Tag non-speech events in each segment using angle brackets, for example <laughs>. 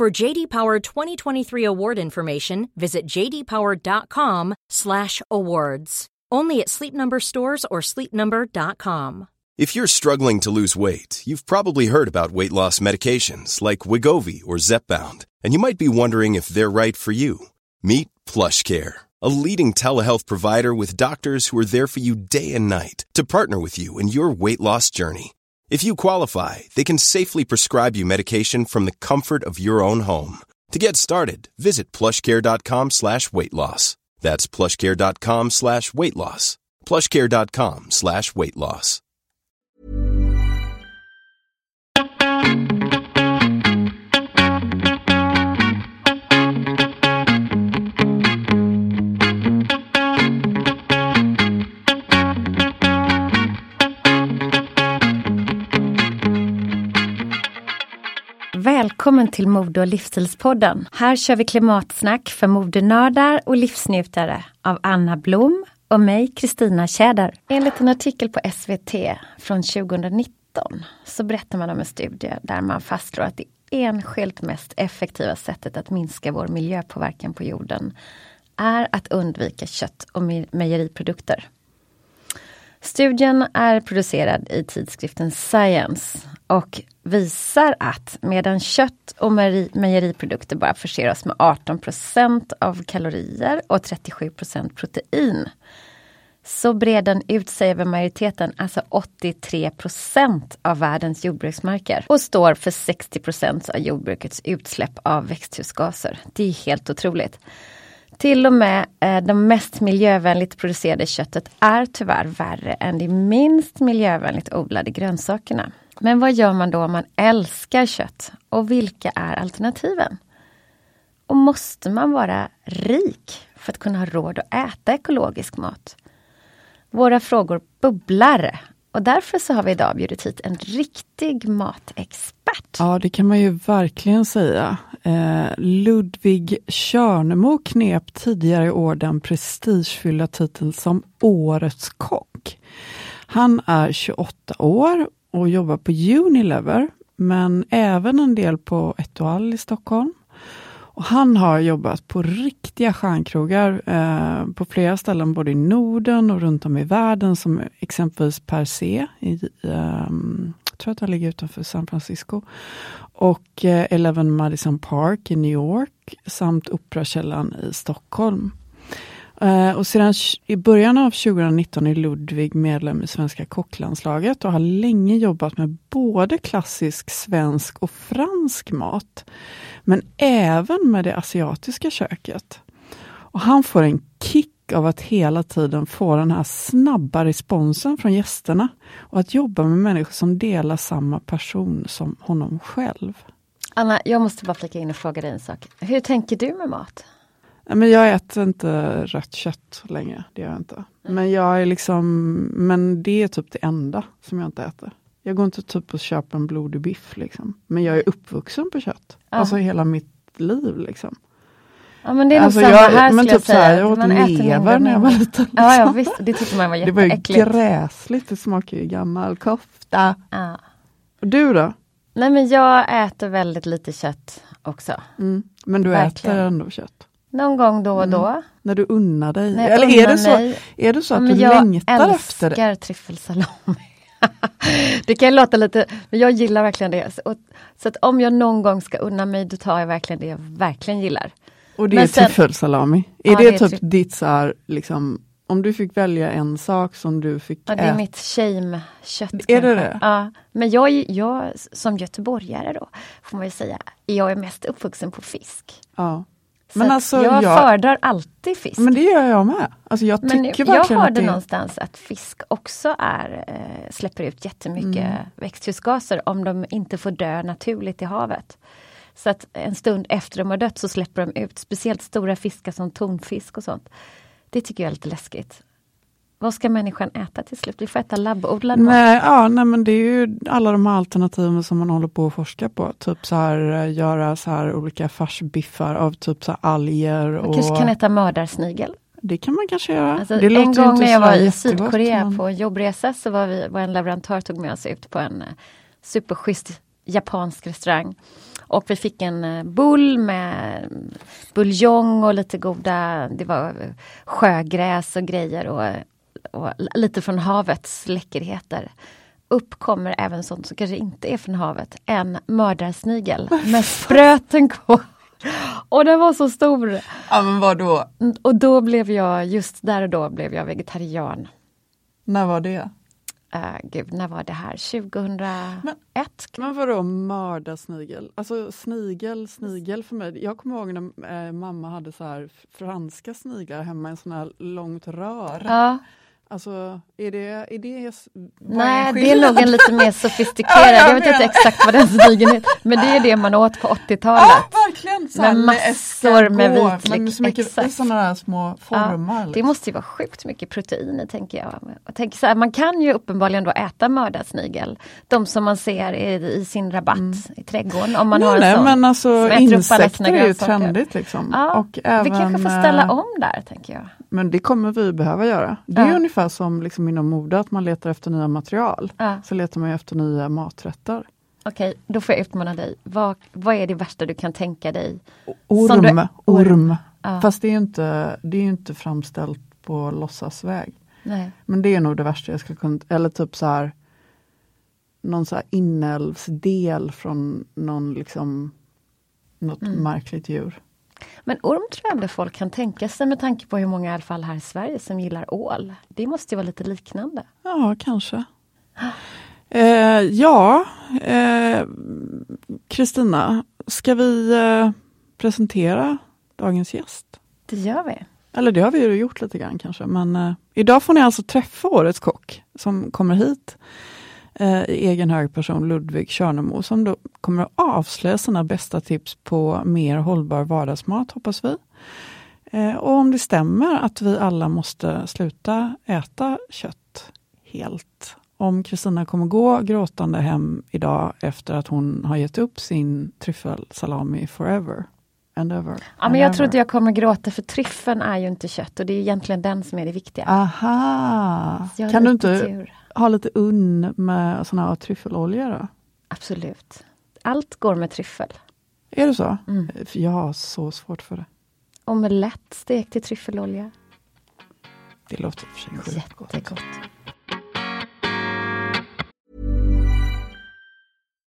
For JD Power 2023 award information, visit jdpower.com/awards. Only at Sleep Number stores or sleepnumber.com. If you're struggling to lose weight, you've probably heard about weight loss medications like Wigovi or Zepbound, and you might be wondering if they're right for you. Meet PlushCare, a leading telehealth provider with doctors who are there for you day and night to partner with you in your weight loss journey. If you qualify, they can safely prescribe you medication from the comfort of your own home. To get started, visit plushcare.com slash weight loss. That's plushcare.com slash weight loss. plushcare.com slash weight loss. Välkommen till Mode och livsstilspodden. Här kör vi klimatsnack för modenördar och livsnjutare av Anna Blom och mig, Kristina Tjäder. Enligt en artikel på SVT från 2019 så berättar man om en studie där man fastslår att det enskilt mest effektiva sättet att minska vår miljöpåverkan på jorden är att undvika kött och mejeriprodukter. Studien är producerad i tidskriften Science och visar att medan kött och mejeriprodukter bara förser oss med 18% av kalorier och 37% protein så brer den ut sig över majoriteten, alltså 83% av världens jordbruksmarker och står för 60% av jordbrukets utsläpp av växthusgaser. Det är helt otroligt. Till och med eh, det mest miljövänligt producerade köttet är tyvärr värre än de minst miljövänligt odlade grönsakerna. Men vad gör man då om man älskar kött? Och vilka är alternativen? Och måste man vara rik för att kunna ha råd att äta ekologisk mat? Våra frågor bubblar och därför så har vi idag bjudit hit en riktig matexpert. Ja, det kan man ju verkligen säga. Eh, Ludvig Körnemo knep tidigare i år den prestigefyllda titeln som Årets kock. Han är 28 år och jobbar på Unilever, men även en del på Etoile i Stockholm. Och han har jobbat på riktiga stjärnkrogar eh, på flera ställen både i Norden och runt om i världen som exempelvis Per C. I, eh, jag tror att han ligger utanför San Francisco. Och eh, Eleven Madison Park i New York samt Operakällaren i Stockholm. Eh, och sedan i början av 2019 är Ludvig medlem i Svenska kocklandslaget och har länge jobbat med både klassisk svensk och fransk mat. Men även med det asiatiska köket. Och han får en kick av att hela tiden få den här snabba responsen från gästerna och att jobba med människor som delar samma person som honom själv. Anna, jag måste bara flika in och fråga dig en sak. Hur tänker du med mat? Men jag äter inte rött kött längre, det gör jag inte. Men jag är liksom, men det är typ det enda som jag inte äter. Jag går inte typ och köper en blodig biff liksom. Men jag är uppvuxen på kött. Ja. Alltså hela mitt liv liksom. Ja men det är nog alltså, samma jag, här men typ jag säga. Jag åt lever när jag var liten. Liksom. Ja, ja visst, det tyckte man var jätteäckligt. Det var gräsligt, det smakar ju gammal kofta. Ja. Och du då? Nej men jag äter väldigt lite kött också. Mm. Men du Verkligen. äter ändå kött? Någon gång då och då. Mm. När du unnar dig? Eller är det, så, är det så att ja, du längtar efter det? Jag älskar tryffelsalami. <laughs> det kan låta lite, men jag gillar verkligen det. Så, så, att om jag någon gång ska unna mig, då tar jag verkligen det jag verkligen gillar. Och det men är tryffelsalami? Är ja, det, det är typ ditt så här, liksom, om du fick välja en sak som du fick äta? Ja, det är mitt shame-kött. Är det det? Ja, men jag, jag som göteborgare då, får man ju säga, jag är mest uppvuxen på fisk. Ja. Men alltså, jag, jag föredrar alltid fisk. Men det gör jag med. Alltså jag tycker men jag hörde det... någonstans att fisk också är, äh, släpper ut jättemycket mm. växthusgaser om de inte får dö naturligt i havet. Så att en stund efter de har dött så släpper de ut speciellt stora fiskar som tonfisk och sånt. Det tycker jag är lite läskigt. Vad ska människan äta till slut? Vi får äta labbodlad mat. Nej, ja, nej, men det är ju alla de här alternativen som man håller på att forska på. Typ så här, eh, göra så här olika farsbiffar av typ så alger. Man och kanske kan äta mördarsnigel. Det kan man kanske göra. Alltså, en gång när jag var i Sydkorea men- på en jobbresa så var, vi, var en leverantör tog med oss ut på en eh, superschysst japansk restaurang. Och vi fick en eh, bull med buljong och lite goda, det var sjögräs och grejer och, och lite från havets läckerheter. Upp kommer även sånt som kanske inte är från havet, en mördarsnigel med spröten kvar. Och den var så stor! Ja men vadå? Och då blev jag, just där och då blev jag vegetarian. När var det? Uh, gud, när var det här? 2001? Men vadå mördarsnigel? Alltså snigel, snigel för mig. Jag kommer ihåg när eh, mamma hade så här franska sniglar hemma en sån här långt rör. Ja. Alltså är det, är det Nej, det är nog en lite mer <laughs> sofistikerad. Ja, jag vet inte exakt vad den snigeln är. Men det är det man åt på 80-talet. Ja, verkligen! Så här Med massor med escargot, vitlök, så mycket exakt. sådana där små formar. Det liksom. måste ju vara sjukt mycket protein i tänker jag. jag tänker så här, man kan ju uppenbarligen då äta mördarsnigel. De som man ser i, i sin rabatt i trädgården. Om man har Mm. nej, en nej, sån. men alltså insekter är ju trendigt liksom. Ja, och även, vi kanske får ställa eh, om där tänker jag. Men det kommer vi behöva göra. Det är Ja. ungefär som liksom inom mode, att man letar efter nya material. Ja. Så letar man efter nya maträtter. Okej, då får jag utmana dig. Vad, vad är det värsta du kan tänka dig? Orm, du- orm. Ja. Fast det är ju inte, det är inte framställt på låtsasväg. Nej. Men det är nog det värsta jag skulle kunna, eller typ så här någon så här inälvsdel från någon liksom något Mm. märkligt djur. Men orm tror jag ändå folk kan tänka sig med tanke på hur många i alla fall här i Sverige som gillar ål. Det måste ju vara lite liknande. Ja, kanske. Eh, ja, eh, Kristina, ska vi eh, presentera dagens gäst? Det gör vi. Eller det har vi ju gjort lite grann kanske, men eh, idag får ni alltså träffa årets kock som kommer hit eh, i egen hög person, Ludvig Körnemo, som då kommer att avslöja sina bästa tips på mer hållbar vardagsmat, hoppas vi. Eh, och om det stämmer att vi alla måste sluta äta kött helt. Om Kristina kommer gå gråtande hem idag efter att hon har gett upp sin tryffelsalami forever. And ever. Ja, and men jag tror inte jag kommer gråta för tryffeln är ju inte kött och det är egentligen den som är det viktiga. Aha! Kan du inte tur. ha lite unn med sån här tryffelolja då? Absolut. Allt går med tryffel. Är det så? Mm. Jag har så svårt för det. Omelett stekt i tryffelolja. Det låter för sig sjukt gott. Jättegott.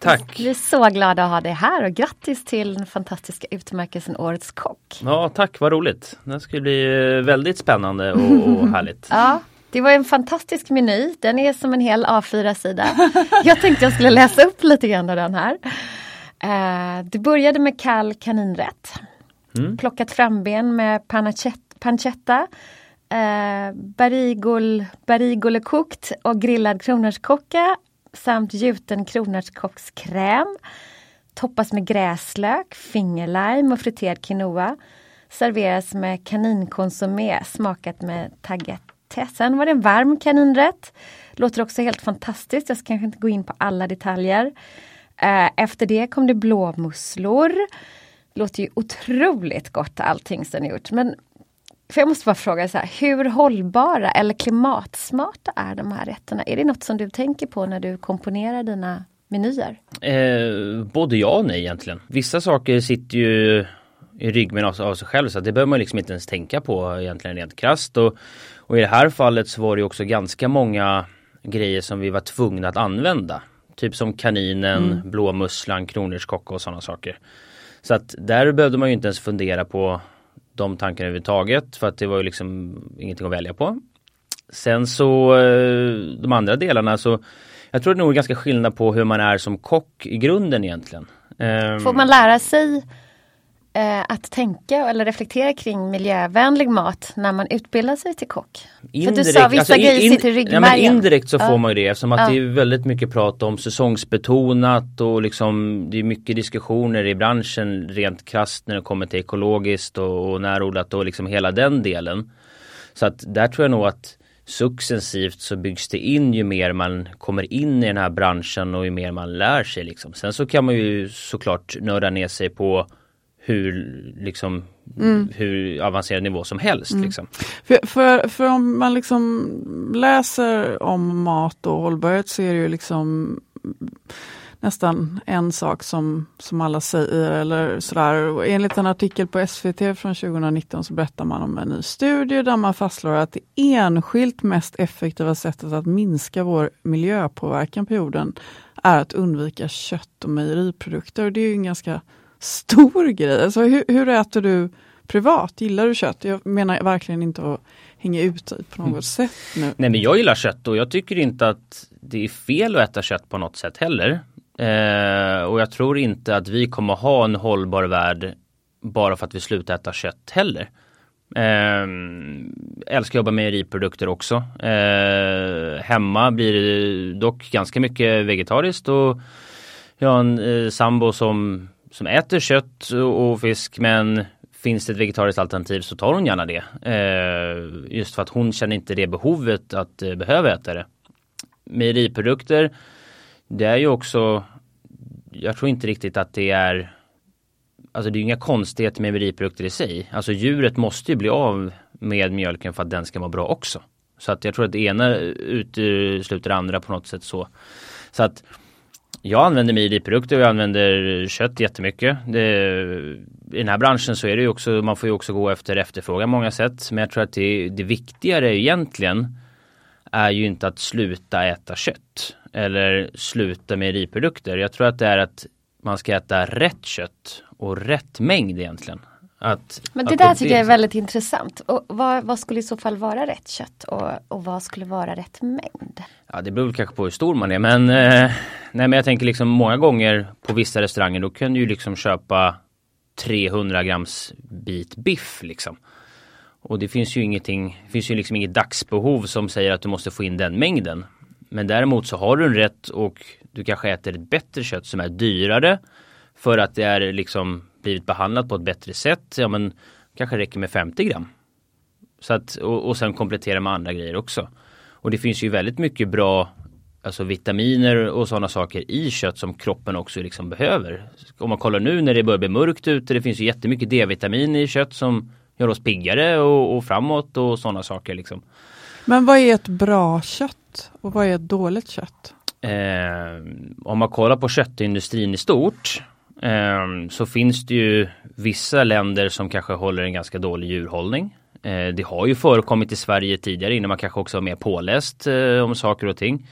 Tack! Vi är så glada att ha dig här och grattis till den fantastiska utmärkelsen Årets kock. Ja, tack, vad roligt. Det ska bli eh, väldigt spännande och, och <laughs> härligt. Ja, det var en fantastisk meny. Den är som en hel A4-sida. Jag tänkte jag skulle läsa upp lite grann av den här. Uh, det började med kall kaninrätt. Mm. Plockat framben med pancetta. Uh, barigol, barigole kokt och grillad kronärtskocka samt gjuten kronärtskockskräm. Toppas med gräslök, fingerlime och friterad quinoa. Serveras med kaninkonsumé smakat med tagliatelle. Sen var det en varm kaninrätt. Låter också helt fantastiskt. Jag ska kanske inte gå in på alla detaljer. Eh, efter det kom det blåmusslor. Låter ju otroligt gott allting som är gjort. Men för jag måste bara fråga, så här, hur hållbara eller klimatsmarta är de här rätterna? Är det något som du tänker på när du komponerar dina menyer? Eh, både ja och nej egentligen. Vissa saker sitter ju i ryggmärgen av, av sig själv så det behöver man liksom inte ens tänka på egentligen rent krasst. Och, och i det här fallet så var det också ganska många grejer som vi var tvungna att använda. Typ som kaninen, mm. blåmusslan, kronärtskocka och sådana saker. Så att där behövde man ju inte ens fundera på de tankarna överhuvudtaget för att det var ju liksom ingenting att välja på. Sen så eh, de andra delarna så jag tror det är nog ganska skillnad på hur man är som kock i grunden egentligen. Ehm, Får man lära sig att tänka eller reflektera kring miljövänlig mat när man utbildar sig till kock? Indirekt, För du sa vissa alltså, grejer in, sitter i ryggmärgen. Ja, indirekt så ja. får man ju det eftersom att ja. det är väldigt mycket prat om säsongsbetonat och liksom det är mycket diskussioner i branschen rent krasst när det kommer till ekologiskt och, och närodlat och liksom hela den delen. Så att där tror jag nog att successivt så byggs det in ju mer man kommer in i den här branschen och ju mer man lär sig. Liksom. Sen så kan man ju såklart nörda ner sig på hur, liksom, mm. hur avancerad nivå som helst. Mm. Liksom. För, för, för, om man liksom läser om mat och hållbarhet så är det ju liksom nästan en sak som, som alla säger eller sådär. Och enligt en artikel på SVT från 2019 så berättar man om en ny studie där man fastslår att det enskilt mest effektiva sättet att minska vår miljöpåverkan på jorden är att undvika kött och mejeriprodukter. Det är ju en ganska stor grej. Alltså, hur, hur äter du privat? Gillar du kött? Jag menar verkligen inte att hänga ut dig på något mm. sätt nu. Nej men jag gillar kött och jag tycker inte att det är fel att äta kött på något sätt heller. Eh, och jag tror inte att vi kommer ha en hållbar värld bara för att vi slutar äta kött heller. Eh, älskar att jobba med mejeriprodukter också. Eh, hemma blir det dock ganska mycket vegetariskt och jag har en eh, sambo som som äter kött och fisk men finns det ett vegetariskt alternativ så tar hon gärna det. Eh, just för att hon känner inte det behovet att eh, behöva äta det. Mejeriprodukter, det är ju också, jag tror inte riktigt att det är Alltså det är ju inga konstigheter med mejeriprodukter i sig. Alltså djuret måste ju bli av med mjölken för att den ska vara bra också. Så att jag tror att det ena utesluter det andra på något sätt så. Så att jag använder mejeriprodukter och jag använder kött jättemycket. Det, I den här branschen så är det ju också, man får ju också gå efter efterfrågan många sätt. Men jag tror att det, det viktigare egentligen är ju inte att sluta äta kött eller sluta mejeriprodukter. Jag tror att det är att man ska äta rätt kött och rätt mängd egentligen. Att, Men det där tycker jag är väldigt intressant. Och vad, vad, skulle i så fall vara rätt kött och, och vad skulle vara rätt mängd? Ja det beror kanske på hur stor man är men eh, Nej men jag tänker liksom många gånger på vissa restauranger då kan du ju liksom köpa 300 grams bit biff liksom. Och det finns ju ingenting, det finns ju liksom inget dagsbehov som säger att du måste få in den mängden. Men däremot så har du en rätt och du kanske äter ett bättre kött som är dyrare för att det är liksom blivit behandlat på ett bättre sätt. Ja men kanske räcker med 50 gram. Så att, och, och sen komplettera med andra grejer också. Och det finns ju väldigt mycket bra alltså vitaminer och sådana saker i kött som kroppen också liksom behöver. Om man kollar nu när det börjar bli mörkt ute, det finns ju jättemycket D-vitamin i kött som gör oss piggare och, och framåt och sådana saker. Liksom. Men vad är ett bra kött och vad är ett dåligt kött? Eh, om man kollar på köttindustrin i stort så finns det ju vissa länder som kanske håller en ganska dålig djurhållning. Eh, det har ju förekommit i Sverige tidigare innan man kanske också var mer påläst eh, om saker och ting.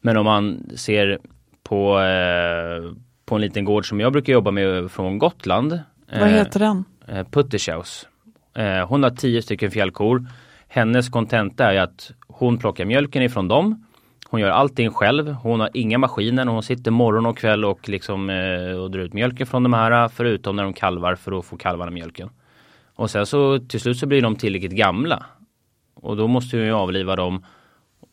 Men om man ser på, eh, på en liten gård som jag brukar jobba med från Gotland. Vad heter den? Eh, Puttershaus. Eh, hon har tio stycken fjällkor. Hennes kontenta är att hon plockar mjölken ifrån dem. Hon gör allting själv. Hon har inga maskiner. Hon sitter morgon och kväll och liksom eh, och drar ut mjölken från de här förutom när de kalvar för att få kalvarna mjölken. Och sen så till slut så blir de tillräckligt gamla. Och då måste hon ju avliva dem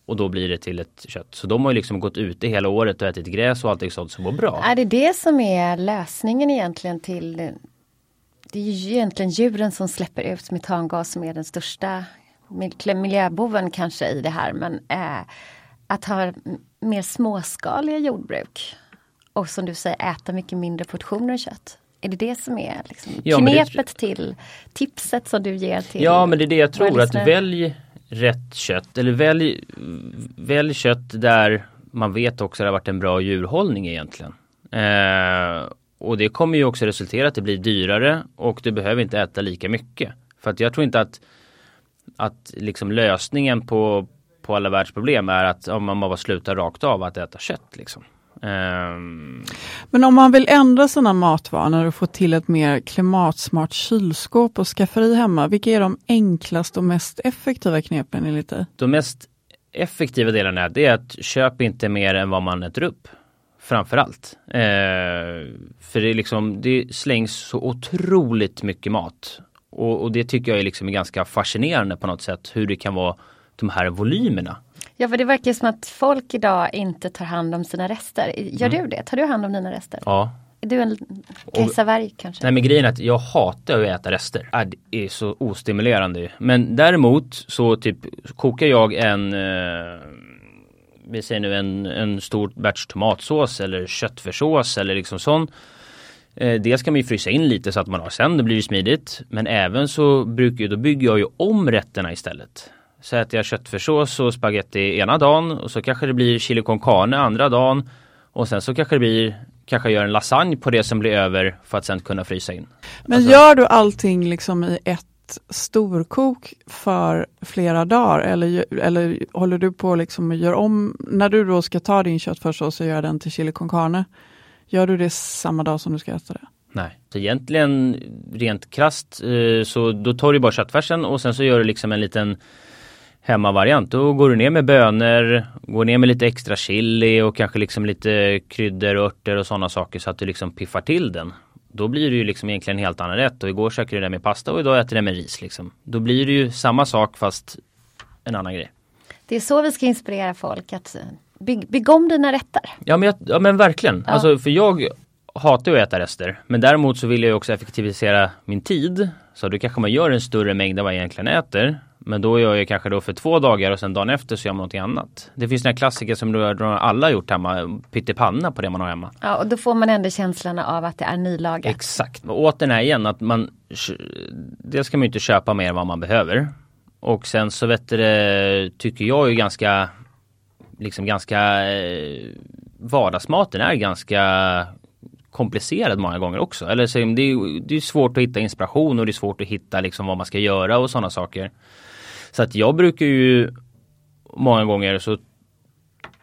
och då blir det till ett kött. Så de har ju liksom gått ute hela året och ätit gräs och allting sånt som går bra. Är det det som är lösningen egentligen till Det är ju egentligen djuren som släpper ut metangas som är den största miljöboven kanske i det här men eh, att ha mer småskaliga jordbruk och som du säger äta mycket mindre portioner kött. Är det det som är liksom ja, knepet det... till tipset som du ger till Ja men det är det jag tror att välj rätt kött eller välj, välj kött där man vet också att det har varit en bra djurhållning egentligen. Eh, och det kommer ju också resultera att det blir dyrare och du behöver inte äta lika mycket. För att jag tror inte att, att liksom lösningen på, på alla världsproblem är att om man bara slutar rakt av att äta kött. Liksom. Um... Men om man vill ändra sina matvanor och få till ett mer klimatsmart kylskåp och skafferi hemma, vilka är de enklaste och mest effektiva knepen enligt dig? De mest effektiva delarna är, det är att köp inte mer än vad man äter upp. Framförallt. Eh, för det, är liksom, det slängs så otroligt mycket mat. Och, och det tycker jag är liksom ganska fascinerande på något sätt hur det kan vara de här volymerna. Ja, för det verkar som att folk idag inte tar hand om sina rester. Gör mm. du det? Tar du hand om dina rester? Ja. Är du en kejsarvarg kanske? Nej men grejen är att jag hatar att äta rester. Äh, det är så ostimulerande. Men däremot så typ kokar jag en eh, vi säger nu en, en stor batch tomatsås eller köttfärssås eller liksom sån. Eh, det ska man ju frysa in lite så att man har sen, det blir ju smidigt. Men även så brukar, då bygger jag ju om rätterna istället. Så äter jag köttfärssås och spaghetti ena dagen och så kanske det blir chili con carne andra dagen. Och sen så kanske det blir kanske gör en lasagne på det som blir över för att sen kunna frysa in. Men alltså, gör du allting liksom i ett storkok för flera dagar eller, eller håller du på liksom och gör om, när du då ska ta din köttfärssås och göra den till chili con carne, gör du det samma dag som du ska äta det? Nej, så egentligen rent krast eh, så då tar du bara köttfärsen och sen så gör du liksom en liten hemmavariant. Då går du ner med bönor, går ner med lite extra chili och kanske liksom lite kryddor och örter och sådana saker så att du liksom piffar till den. Då blir det ju liksom egentligen en helt annan rätt och igår käkade du det med pasta och idag äter du det med ris liksom. Då blir det ju samma sak fast en annan grej. Det är så vi ska inspirera folk att bygga bygg om dina rätter. Ja men, ja, men verkligen. Ja. Alltså för jag hatar att äta rester. Men däremot så vill jag också effektivisera min tid. Så då kanske man gör en större mängd än vad jag egentligen äter. Men då gör jag kanske då för två dagar och sen dagen efter så gör man någonting annat. Det finns några klassiker som du alla gjort hemma, pyttipanna på det man har hemma. Ja och då får man ändå känslan av att det är nylagat. Exakt, och åt den här igen att man Dels ska man inte köpa mer än vad man behöver. Och sen så vet det, tycker jag är ganska Liksom ganska eh, Vardagsmaten är ganska komplicerad många gånger också. Eller så, det, är, det är svårt att hitta inspiration och det är svårt att hitta liksom vad man ska göra och sådana saker. Så att jag brukar ju många gånger så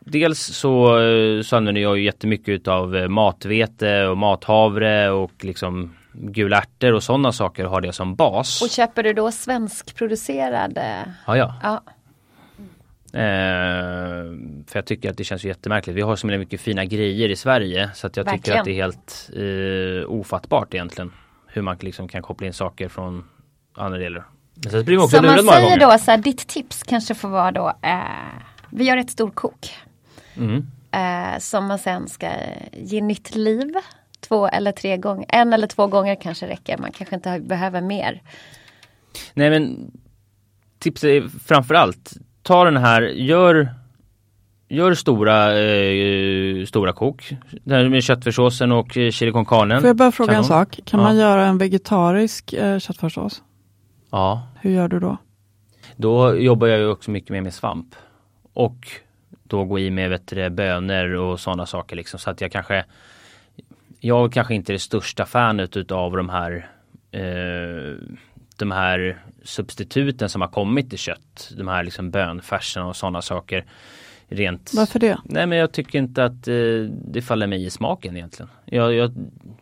Dels så, så använder jag ju jättemycket av eh, matvete och mathavre och liksom gula ärtor och sådana saker har det som bas. Och köper du då svenskproducerade? Ja, ja. ja. Eh, för jag tycker att det känns jättemärkligt. Vi har så mycket fina grejer i Sverige så att jag Verkligen. tycker att det är helt eh, ofattbart egentligen. Hur man liksom kan koppla in saker från andra delar. Men sen blir man också så man säger då så här, ditt tips kanske får vara då eh, Vi gör ett storkok. Mm. Eh, som man sen ska ge nytt liv. Två eller tre gånger, en eller två gånger kanske räcker. Man kanske inte behöver mer. Nej men tipset är framförallt ta den här, gör Gör stora, eh, stora kok. Det med köttfärssåsen och eh, chili con carne. Får jag bara fråga en sak? Kan ja. man göra en vegetarisk eh, köttfärssås? Ja. Hur gör du då? Då jobbar jag ju också mycket mer med svamp. Och då gå i med vet du, bönor och sådana saker liksom. Så att jag kanske Jag kanske inte är det största fanet utav de här eh, de här substituten som har kommit i kött. De här liksom bönfärsen och sådana saker. Rent Varför det? Nej men jag tycker inte att eh, det faller mig i smaken egentligen. Jag, jag,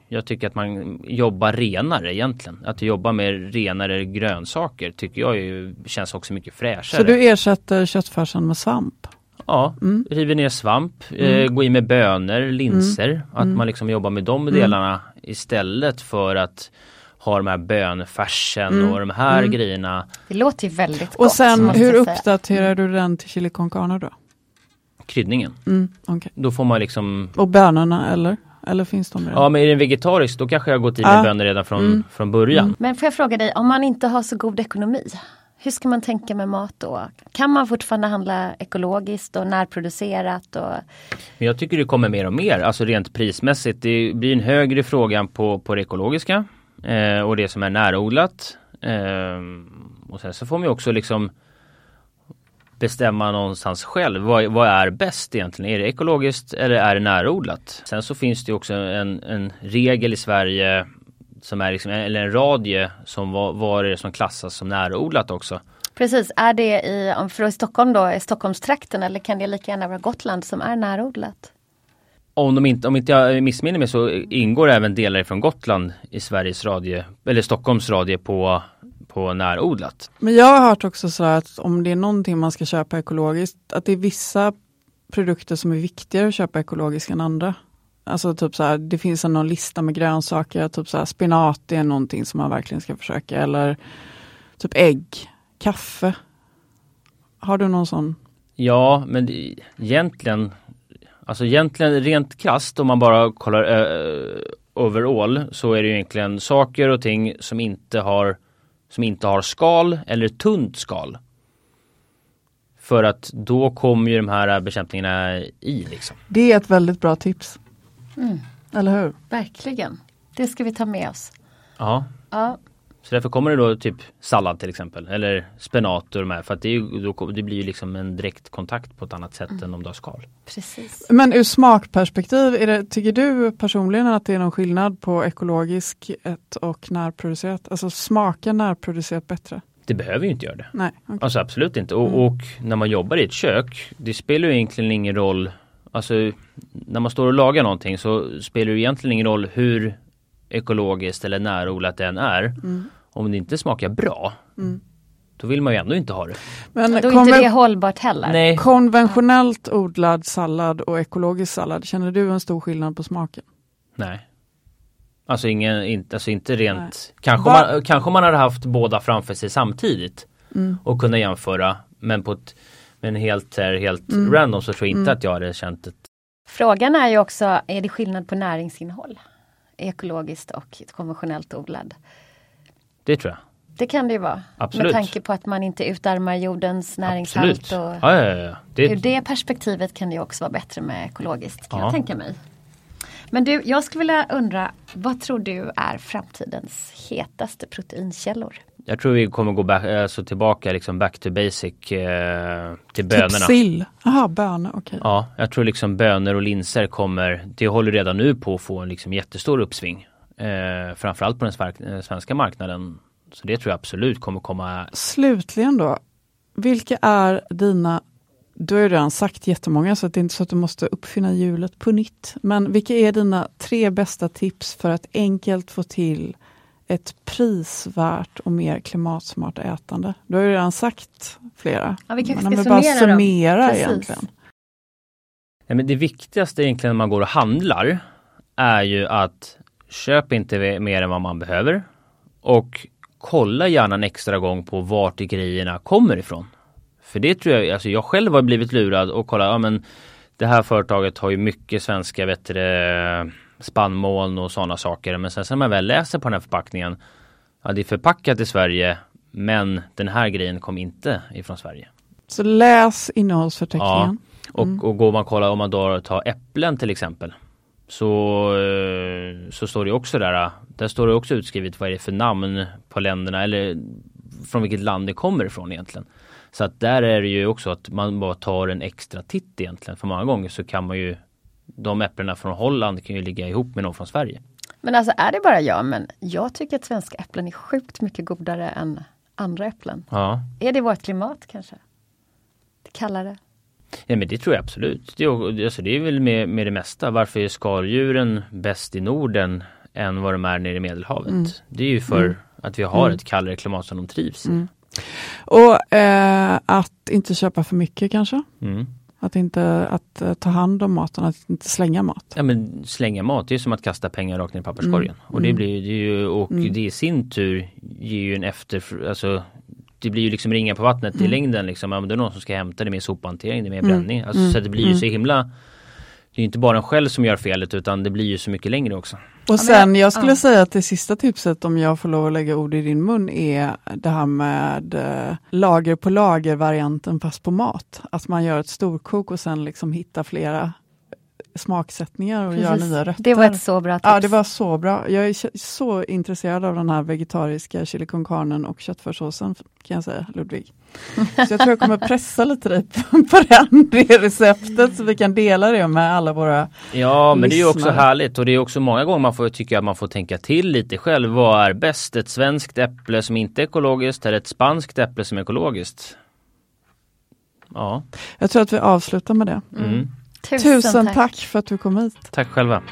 jag tycker att man jobbar renare egentligen. Att jobba med renare grönsaker tycker jag ju, känns också mycket fräschare. Så du ersätter köttfärsen med svamp? Ja, Mm. river ner svamp, eh, Mm. gå in med bönor, linser. Att Mm. man liksom jobbar med de Mm. delarna istället för att ha de här bönfärsen Mm. och de här Mm. grejerna. Det låter ju väldigt Och gott. sen måste hur uppdaterar du den till chili con carne då? Kryddningen. Mm, okej. Då får man liksom Och bönorna eller? Eller finns de redan? Ja men är den vegetarisk då kanske jag har gått i med Ja. bönor redan från, Mm. från början. Mm. Men får jag fråga dig, om man inte har så god ekonomi, hur ska man tänka med mat då? Kan man fortfarande handla ekologiskt och närproducerat? Och... Men jag tycker det kommer mer och mer, alltså rent prismässigt. Det blir en högre fråga på, på det ekologiska eh, och det som är närodlat. Eh, och sen så får man ju också liksom bestämma någonstans själv. Vad, vad är bäst egentligen? Är det ekologiskt eller är det närodlat? Sen så finns det också en, en regel i Sverige som är liksom, eller en radie som vad, vad är det som klassas som närodlat också. Precis, är det i, för i Stockholm då, i Stockholmstrakten eller kan det lika gärna vara Gotland som är närodlat? Om, de inte, om inte jag missminner mig så ingår även delar från Gotland i Sveriges radie, eller Stockholms radie på, på närodlat. Men jag har hört också så att om det är någonting man ska köpa ekologiskt, att det är vissa produkter som är viktigare att köpa ekologiskt än andra. Alltså typ så här, det finns en någon lista med grönsaker, typ så här, spinat är någonting som man verkligen ska försöka, eller typ ägg, kaffe. Har du någon sån? Ja, men det, egentligen, alltså egentligen rent krasst om man bara kollar uh, overall så är det ju egentligen saker och ting som inte har som inte har skal eller tunt skal. För att då kommer ju de här bekämpningarna i liksom. Det är ett väldigt bra tips. Mm, Eller hur? verkligen, det ska vi ta med oss. Ja, Ja, så därför kommer det då typ sallad till exempel eller spenat och de här för att det, är det blir ju liksom en direkt kontakt på ett annat sätt än om du har skal. precis. Men ur smakperspektiv, är det, tycker du personligen att det är någon skillnad på ekologiskt och närproducerat? Alltså smakar närproducerat bättre? Det behöver ju inte göra det. Nej. okej. Alltså absolut inte. Och, Mm. och när man jobbar i ett kök, det spelar ju egentligen ingen roll Alltså när man står och lagar någonting så spelar det egentligen ingen roll hur ekologiskt eller närodlat den är. Mm. Om det inte smakar bra, Mm. då vill man ju ändå inte ha det. Men Då är inte det hållbart heller. Nej, konventionellt odlad sallad och ekologisk sallad, känner du en stor skillnad på smaken? nej. Alltså, ingen, inte, alltså inte rent, Nej. kanske Va- man, kanske man hade haft båda framför sig samtidigt Mm. och kunna jämföra. Men på ett, men helt, här, helt Mm. random så tror jag inte Mm. att jag hade känt ett Frågan är ju också, är det skillnad på näringsinnehåll? Ekologiskt och konventionellt odlad. Det tror jag. Det kan det ju vara. Absolut. Med tanke på att man inte utarmar jordens näringshalt. Absolut. Och Ja, ja, ja. Det, Ur det perspektivet kan det också vara bättre med ekologiskt kan Ja. jag tänka mig. Men du, jag skulle vilja undra, vad tror du är framtidens hetaste proteinkällor? Jag tror vi kommer gå back, alltså tillbaka liksom back to basic eh, till bönorna. Typ sill? Jaha, bönor, okej. Ja, jag tror liksom bönor och linser kommer, det håller redan nu på att få en liksom jättestor uppsving. Eh, framförallt på den eh, svenska marknaden. Så det tror jag absolut kommer komma. Slutligen då, vilka är dina, du har ju redan sagt jättemånga så att det är inte så att du måste uppfinna hjulet på nytt. Men vilka är dina tre bästa tips för att enkelt få till ett prisvärt och mer klimatsmart ätande? Du har ju redan sagt flera. Ja, vi kanske ska bara summera dem. egentligen. Nej, men det viktigaste egentligen när man går och handlar är ju att köp inte mer än vad man behöver. Och kolla gärna en extra gång på vart grejerna kommer ifrån. För det tror jag, alltså jag själv har blivit lurad och kolla, ja men det här företaget har ju mycket svenska det, spannmål och sådana saker. Men sen när man väl läser på den här förpackningen, ja det är förpackat i Sverige men den här grejen kom inte ifrån Sverige. Så läs innehållsförteckningen. Och, Mm. och går man kolla om man då tar äpplen till exempel. Så, eh, så står det också där, där står det också utskrivet vad det är för namn på länderna eller från vilket land det kommer ifrån egentligen. Så att där är det ju också att man bara tar en extra titt egentligen. För många gånger så kan man ju de äpplena från Holland kan ju ligga ihop med någon från Sverige. Men alltså är det bara jag, men jag tycker att svenska äpplen är sjukt mycket godare än andra äpplen. Ja. Är det vårt klimat kanske? Det kallare? Ja men det tror jag absolut. Det är, alltså, det är väl med, med det mesta. Varför är skaldjuren bäst i Norden än vad de är nere i Medelhavet? Mm. Det är ju för Mm. att vi har Mm. ett kallare klimat som de trivs i. Mm. Och eh, att inte köpa för mycket kanske? Mm. Att inte att, eh, ta hand om maten, att inte slänga mat. Ja men slänga mat, det är som att kasta pengar rakt ner i papperskorgen. Mm. Och det Mm. blir ju, och Mm. det i sin tur ger ju en efter, alltså det blir ju liksom ringa på vattnet i Mm. längden liksom. Ja, men det är någon som ska hämta det med sophantering, det är mer Mm. bränning. Alltså, Mm. Så att det blir ju Mm. så himla Det är inte bara en själv som gör felet utan det blir ju så mycket längre också. Och sen jag skulle säga att det sista tipset om jag får lov att lägga ord i din mun är det här med eh, lager på lager varianten fast på mat. Att man gör ett storkok och sen liksom hittar flera smaksättningar och gör Precis. nya rätter. Det var ett så bra tips. Ja, det var så bra. Jag är så intresserad av den här vegetariska chili con carnen och köttfärssåsen kan jag säga, Ludvig. Så jag tror jag kommer pressa lite dig på <laughs> den, det receptet så vi kan dela det med alla våra Ja men det är ju också härligt och det är också många gånger man får tycka att man får tänka till lite själv. Vad är bäst? Ett svenskt äpple som inte är ekologiskt eller ett spanskt äpple som är ekologiskt? Ja, Jag tror att vi avslutar med det. mm. Tusen, Tusen tack. tack för att du kom hit. tack själva.